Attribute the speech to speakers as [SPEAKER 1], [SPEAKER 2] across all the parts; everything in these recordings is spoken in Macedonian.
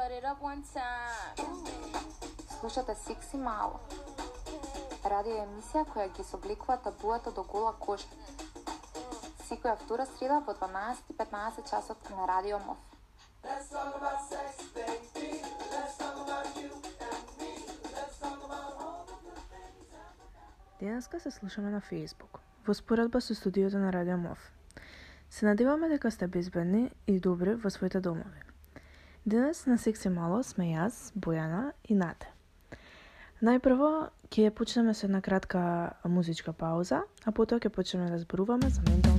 [SPEAKER 1] cut it up one time.
[SPEAKER 2] Слушате Секси Мало. Радио емисија која ги собликува табуата до гола кожа. Секоја втора среда во 12:15 часот на Радио МОВ.
[SPEAKER 3] Денеска се слушаме на Facebook, во споредба со студиото на Радио МОВ. Се надеваме дека сте безбедни и добри во своите домови. Денес на Секси Мало сме јас, Бојана и Нате. Најпрво ќе почнеме со една кратка музичка пауза, а потоа ќе почнеме да зборуваме за ментал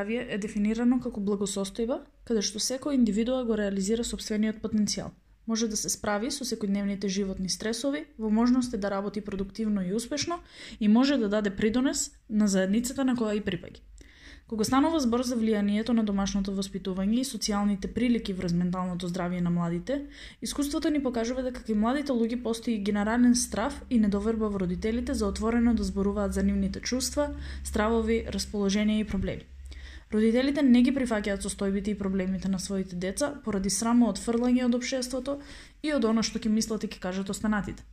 [SPEAKER 3] здравје
[SPEAKER 4] е дефинирано како благосостојба, каде што секој индивидуа го реализира собствениот потенцијал. Може да се справи со секојдневните животни стресови, во можност е да работи продуктивно и успешно и може да даде придонес на заедницата на која и припаѓа. Кога станува збор за влијанието на домашното воспитување и социјалните прилики врз менталното здравје на младите, искуството ни покажува дека кај младите луѓе постои генерален страф и недоверба во родителите за отворено да зборуваат за нивните чувства, стравови, расположение и проблеми. Родителите не ги прифаќаат состојбите и проблемите на своите деца поради срамо од фрлање од општеството и од она што ќе мислат и ќе кажат останатите.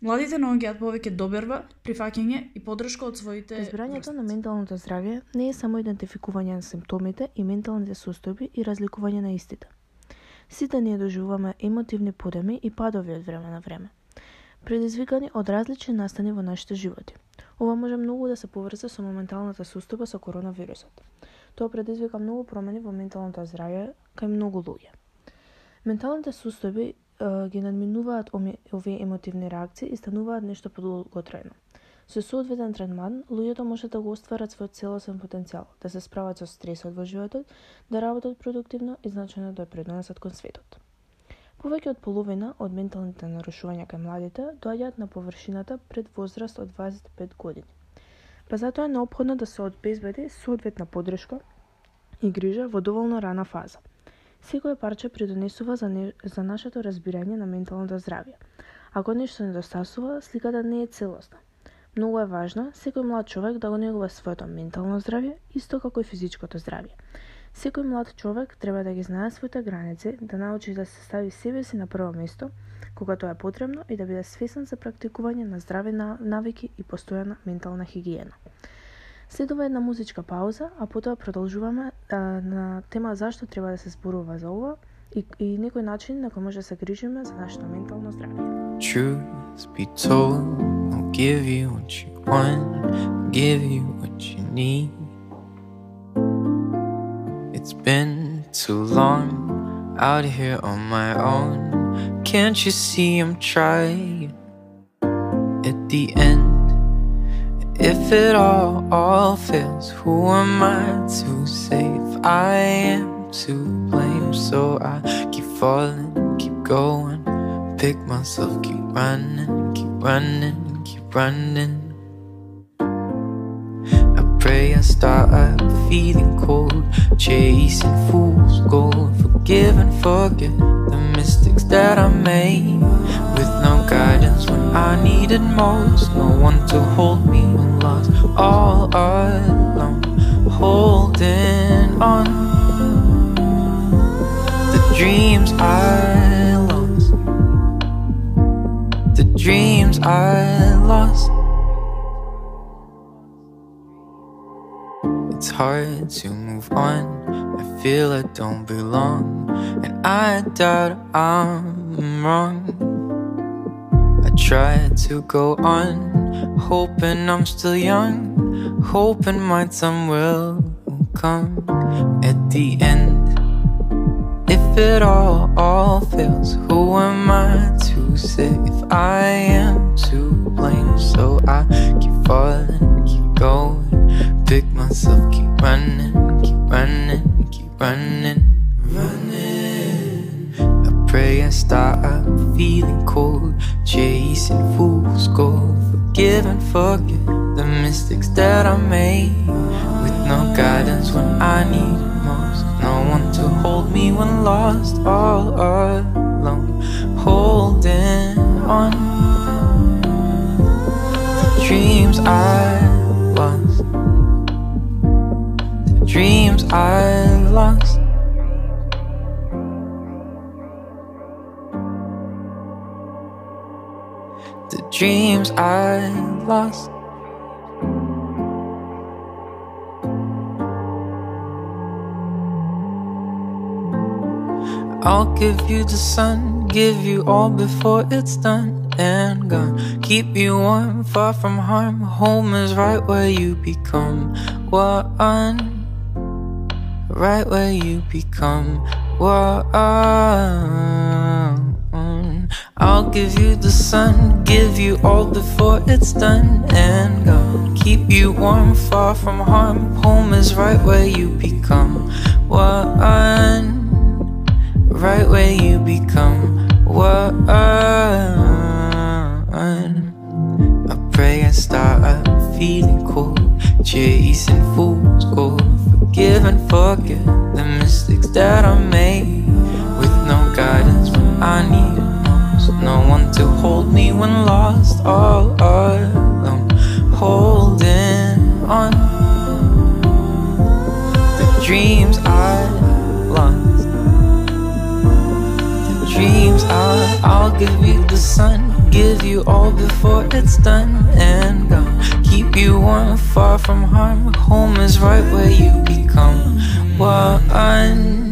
[SPEAKER 4] Младите наоѓаат повеќе доберба, прифаќање и поддршка од своите
[SPEAKER 3] Разбирањето на менталното здравје не е само идентификување на симптомите и менталните состојби и разликување на истите. Сите ние доживуваме емотивни подеми и падови од време на време, предизвикани од различни настани во нашите животи. Ова може многу да се поврзе со моменталната состојба со коронавирусот. Тоа предизвика многу промени во менталното здравје кај многу луѓе. Менталните состојби ги надминуваат овие емотивни реакции и стануваат нешто подолготрајно. Со соодветен третман, луѓето може да го остварат својот целосен потенцијал, да се справат со стресот во животот, да работат продуктивно и значајно да придонесат кон светот. Повеќе од половина од менталните нарушувања кај младите доаѓаат на површината пред возраст од 25 години. Па затоа е необходно да се обезбеди соодветна поддршка и грижа во доволно рана фаза – Секое парче придонесува за, не, за нашето разбирање на менталното здравје. Ако нешто недостасува, сликата не е целосна. Многу е важно секој млад човек да го негува своето ментално здравје, исто како и физичкото здравје. Секој млад човек треба да ги знае своите граници, да научи да се стави себе си на прво место, кога тоа е потребно и да биде свесен за практикување на здрави навики и постојана ментална хигиена. Следува една музичка пауза, а потоа продолжуваме а, на тема зашто треба да се зборува за ова и, и некој начин на кој може да се грижиме за нашето ментално здравје.
[SPEAKER 5] Truth be told, I'll give you what you want, give you what you need. It's been too long out here on my own. Can't you see I'm trying? At the end If it all, all fails, who am I to if I am to blame? So I keep falling, keep going, pick myself, keep running, keep running, keep running. Start feeling cold, chasing fool's gold, forgive and forget the mistakes that I made with no guidance when I needed most. No one to hold me when lost, all alone, holding on. The dreams I lost, the dreams I lost. Hard to move on. I feel I don't belong, and I doubt I'm wrong I try to go on, hoping I'm still young, hoping my time will come at the end. If it all, all fails, who am myself, keep running, keep running, keep running, running. I pray I stop feeling cold Chasing fool's gold Forgive and forget the mistakes that I made With no guidance when I need most No one to hold me when lost dreams I lost. I'll give you the sun, give you all before it's done and gone. Keep you warm, far from harm. Home is right where you become one. Right where you become one. Give you the sun, give you all before it's done and gone. Keep you warm, far from harm. Home is right where you become one. Right where you become one. I pray and start feeling cold, chasing fool's gold. Forgive and forget the mistakes that I made to hold me when lost, all alone, holding on. The dreams I lost, the dreams I, I'll give you the sun, give you all before it's done and gone. Keep you warm, far from harm. Home is right where you become one.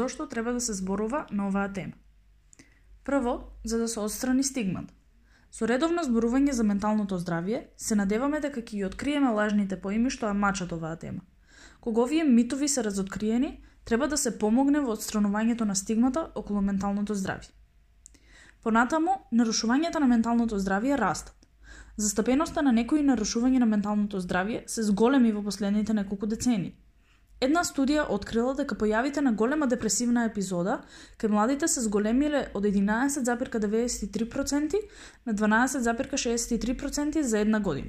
[SPEAKER 4] Зошто треба да се зборува на оваа тема? Прво, за да се отстрани стигмата. Со редовно зборување за менталното здравје, се надеваме дека ќе ги откриеме лажните поими што ја мачат оваа тема. Кога овие митови се разоткриени, треба да се помогне во отстранувањето на стигмата околу менталното здравје. Понатаму, нарушувањата на менталното здравје растат. Застапеноста на некои нарушувања на менталното здравје се зголеми во последните неколку децени. Една студија открила дека појавите на голема депресивна епизода кај младите се зголемиле од 11,93% на 12,63% за една година.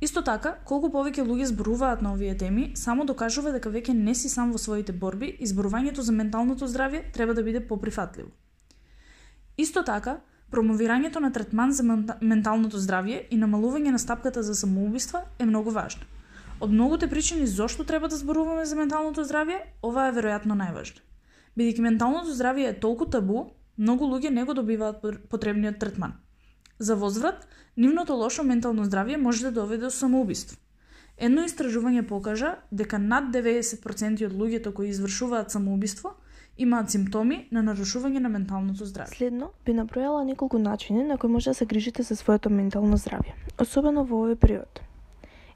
[SPEAKER 4] Исто така, колку повеќе луѓе зборуваат на овие теми, само докажува дека веќе не си сам во своите борби и зборувањето за менталното здравје треба да биде поприфатливо. Исто така, промовирањето на третман за менталното здравје и намалување на стапката за самоубиства е многу важно. Од многуте причини зошто треба да зборуваме за менталното здравје, ова е веројатно најважно. Бидејќи менталното здравје е толку табу, многу луѓе не го добиваат потребниот третман. За возврат, нивното лошо ментално здравје може да доведе до самоубиство. Едно истражување покажа дека над 90% од луѓето кои извршуваат самоубиство имаат симптоми на нарушување на менталното здравје.
[SPEAKER 3] Следно, би набројала неколку начини на кои може да се грижите за своето ментално здравје, особено во овој период.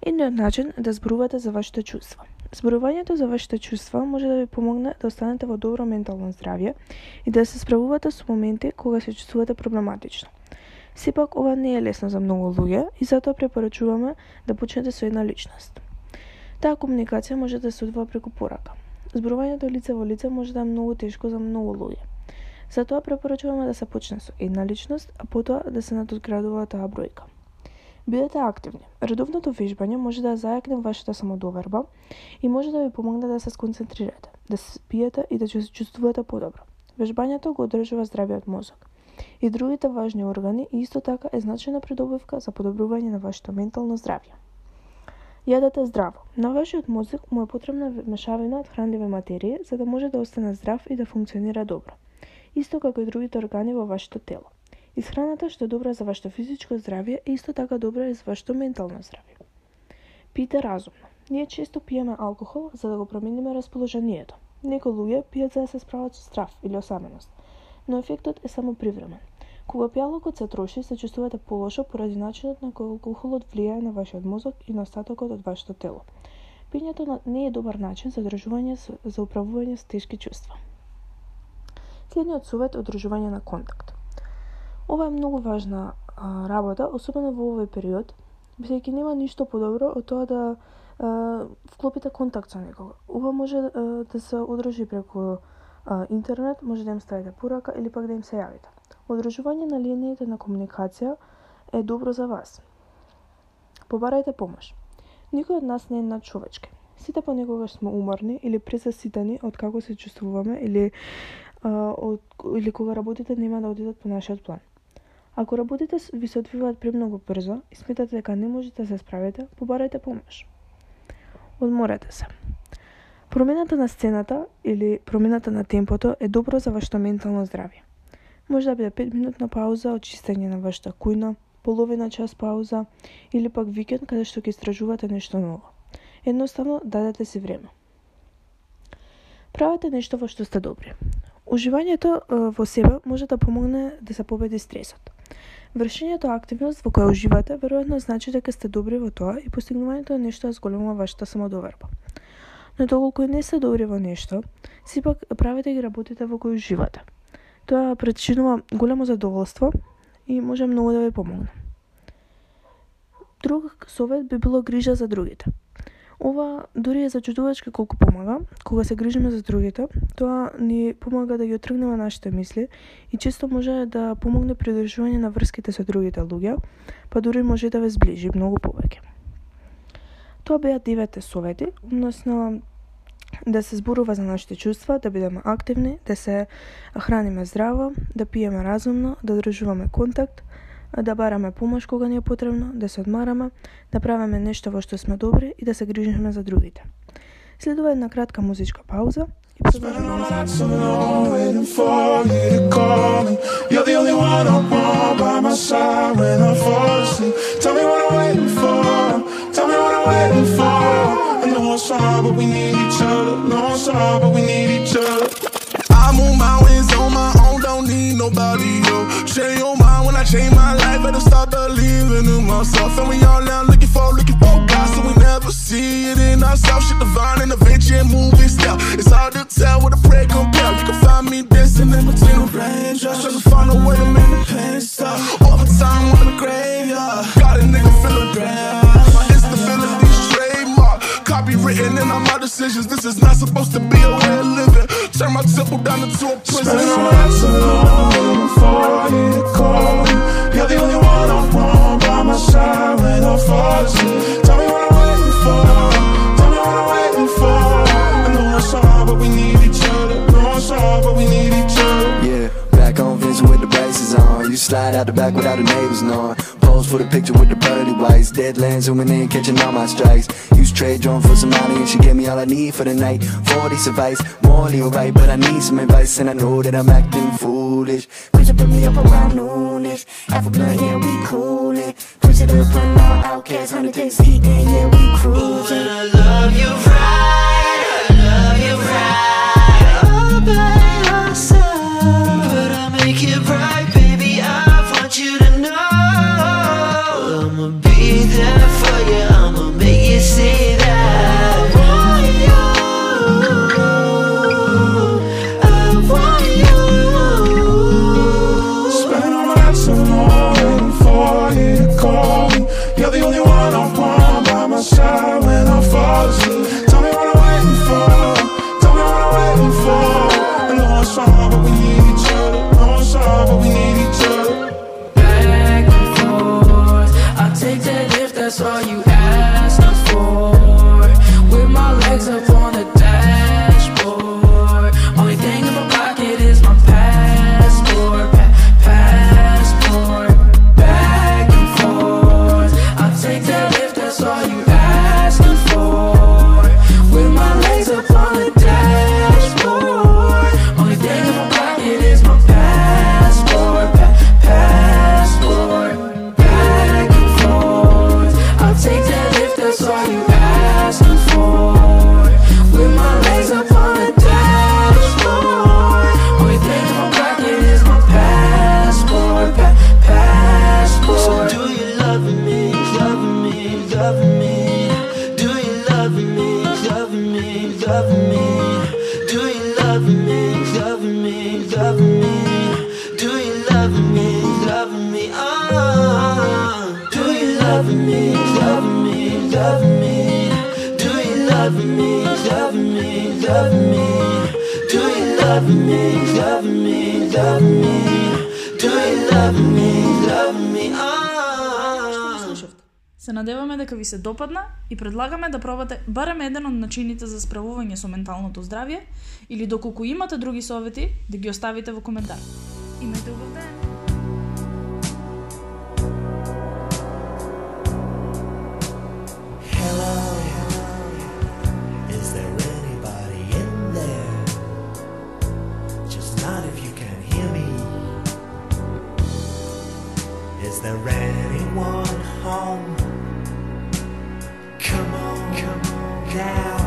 [SPEAKER 3] Едниот начин е да зборувате за вашите чувства. Зборувањето за вашите чувства може да ви помогне да останете во добро ментално здравје и да се справувате со моменти кога се чувствувате проблематично. Сепак ова не е лесно за многу луѓе и затоа препорачуваме да почнете со една личност. Таа комуникација може да се одвива преку порака. Зборувањето лице во лице може да е многу тешко за многу луѓе. Затоа препорачуваме да се почне со една личност, а потоа да се надоградува таа бројка. Бидете активни. Редовното вежбање може да зајакне вашата самодоверба и може да ви помогне да се сконцентрирате, да се спиете и да се чувствувате подобро. Вежбањето го одржува здравиот мозок и другите важни органи и исто така е значајна придобивка за подобрување на вашето ментално здравје. Јадете здраво. На вашиот мозок му е потребна мешавина од хранливи материи за да може да остане здрав и да функционира добро. Исто како и другите органи во вашето тело. Исхраната што е добра за вашето физичко здравје е исто така добра и за вашето ментално здравје. Пијте разумно. Ние често пиеме алкохол за да го промениме расположението. Некои луѓе пијат за да се справат со страв или осаменост но ефектот е само привремен. Кога пијалокот се троши, се чувствувате полошо поради начинот на кој алкохолот влијае на вашиот мозок и на остатокот од вашето тело. Пињето не е добар начин за одржување за управување с тешки чувства. Следниот совет е одржување на контакт. Ова е многу важна а, работа, особено во овој период, бидејќи нема ништо подобро од тоа да а, вклопите контакт со некого. Ова може а, да се одржи преку а, интернет, може да им ставите порака или пак да им се јавите. Одржување на линиите на комуникација е добро за вас. Побарајте помош. Никој од нас не е надчовечки. Сите понекогаш сме уморни или пресаситени од како се чувствуваме или а, од, или кога работите нема да одидат по нашиот план. Ако работите ви се одвиваат премногу брзо и сметате дека не можете да се справите, побарајте помош. Одморете се. Промената на сцената или промената на темпото е добро за вашето ментално здравје. Може да биде 5 минутна пауза, очистење на вашата кујна, половина час пауза или пак викенд каде што ќе истражувате нешто ново. Едноставно дадете си време. Правете нешто во што сте добри. Уживањето во себе може да помогне да се победи стресот. Вршењето активност во која уживате веројатно значи дека сте добри во тоа и постигнувањето на нешто ја зголемува вашата самодоверба. Но доколку не сте добри во нешто, сепак правите ги работите во кои уживате. Тоа причинува големо задоволство и може многу да ви помогне. Друг совет би било грижа за другите. Ова дури е зачудувачки колку помага, кога се грижиме за другите, тоа ни помага да ги отргнеме нашите мисли и често може да помогне при одржување на врските со другите луѓе, па дури може да ве зближи многу повеќе. Тоа беа девете совети, односно да се зборува за нашите чувства, да бидеме активни, да се храниме здраво, да пиеме разумно, да одржуваме контакт, да бараме помош кога ни е потребно, да се одмараме, да правиме нешто во што сме добри и да се грижиме за другите. Следува една кратка музичка пауза и продолжуваме
[SPEAKER 6] I move mountains on my need nobody else. Change your mind when I change my life. Better start believing in myself. And we all now looking for, looking for God, so we never see it in ourselves. Shit divine and adventure and movie style. It's hard to tell what a prayer compare. You can find me dancing in between the raindrops, trying to find a way to make the pain stop. Overtime on the graveyard, got a nigga feeling bad. My instability trademark, copywritten in all my decisions. This is not Turn down into a prison. Spending all night so long waiting for you to call me. You're the only one I want by my side when I fall asleep. Tell me what I'm waiting for. Tell me what I'm waiting for. I know it's hard, but we need each other. Know it's hard, but we need each other.
[SPEAKER 7] Yeah, back on Vincent with the braces on. You slide out the back without the neighbors knowing. Pose for the picture with the pearly whites. Deadlands zooming in, catching all my strikes. Trade drone for some money and she gave me all I need for the night. 40 advice, morally alright, but I need some advice and I know that I'm acting foolish. Push it, put me up around noonish. Half a blunt, yeah, we coolin'. Push it up, putting all outcasts, 100 days eating, yeah, we cruising.
[SPEAKER 8] Love
[SPEAKER 6] me?
[SPEAKER 8] Love me? Love me? Do you love me? Love me? Love me? Do you love me? Love me? Love me? Do you love me? Love me? Ah.
[SPEAKER 4] Се надеваме дека ви се допадна и предлагаме да пробате барем еден од начините за справување со менталното здравје или доколку имате други совети, да ги оставите во коментар. Имајте убав ден!
[SPEAKER 9] There anyone home? Come on, come on now.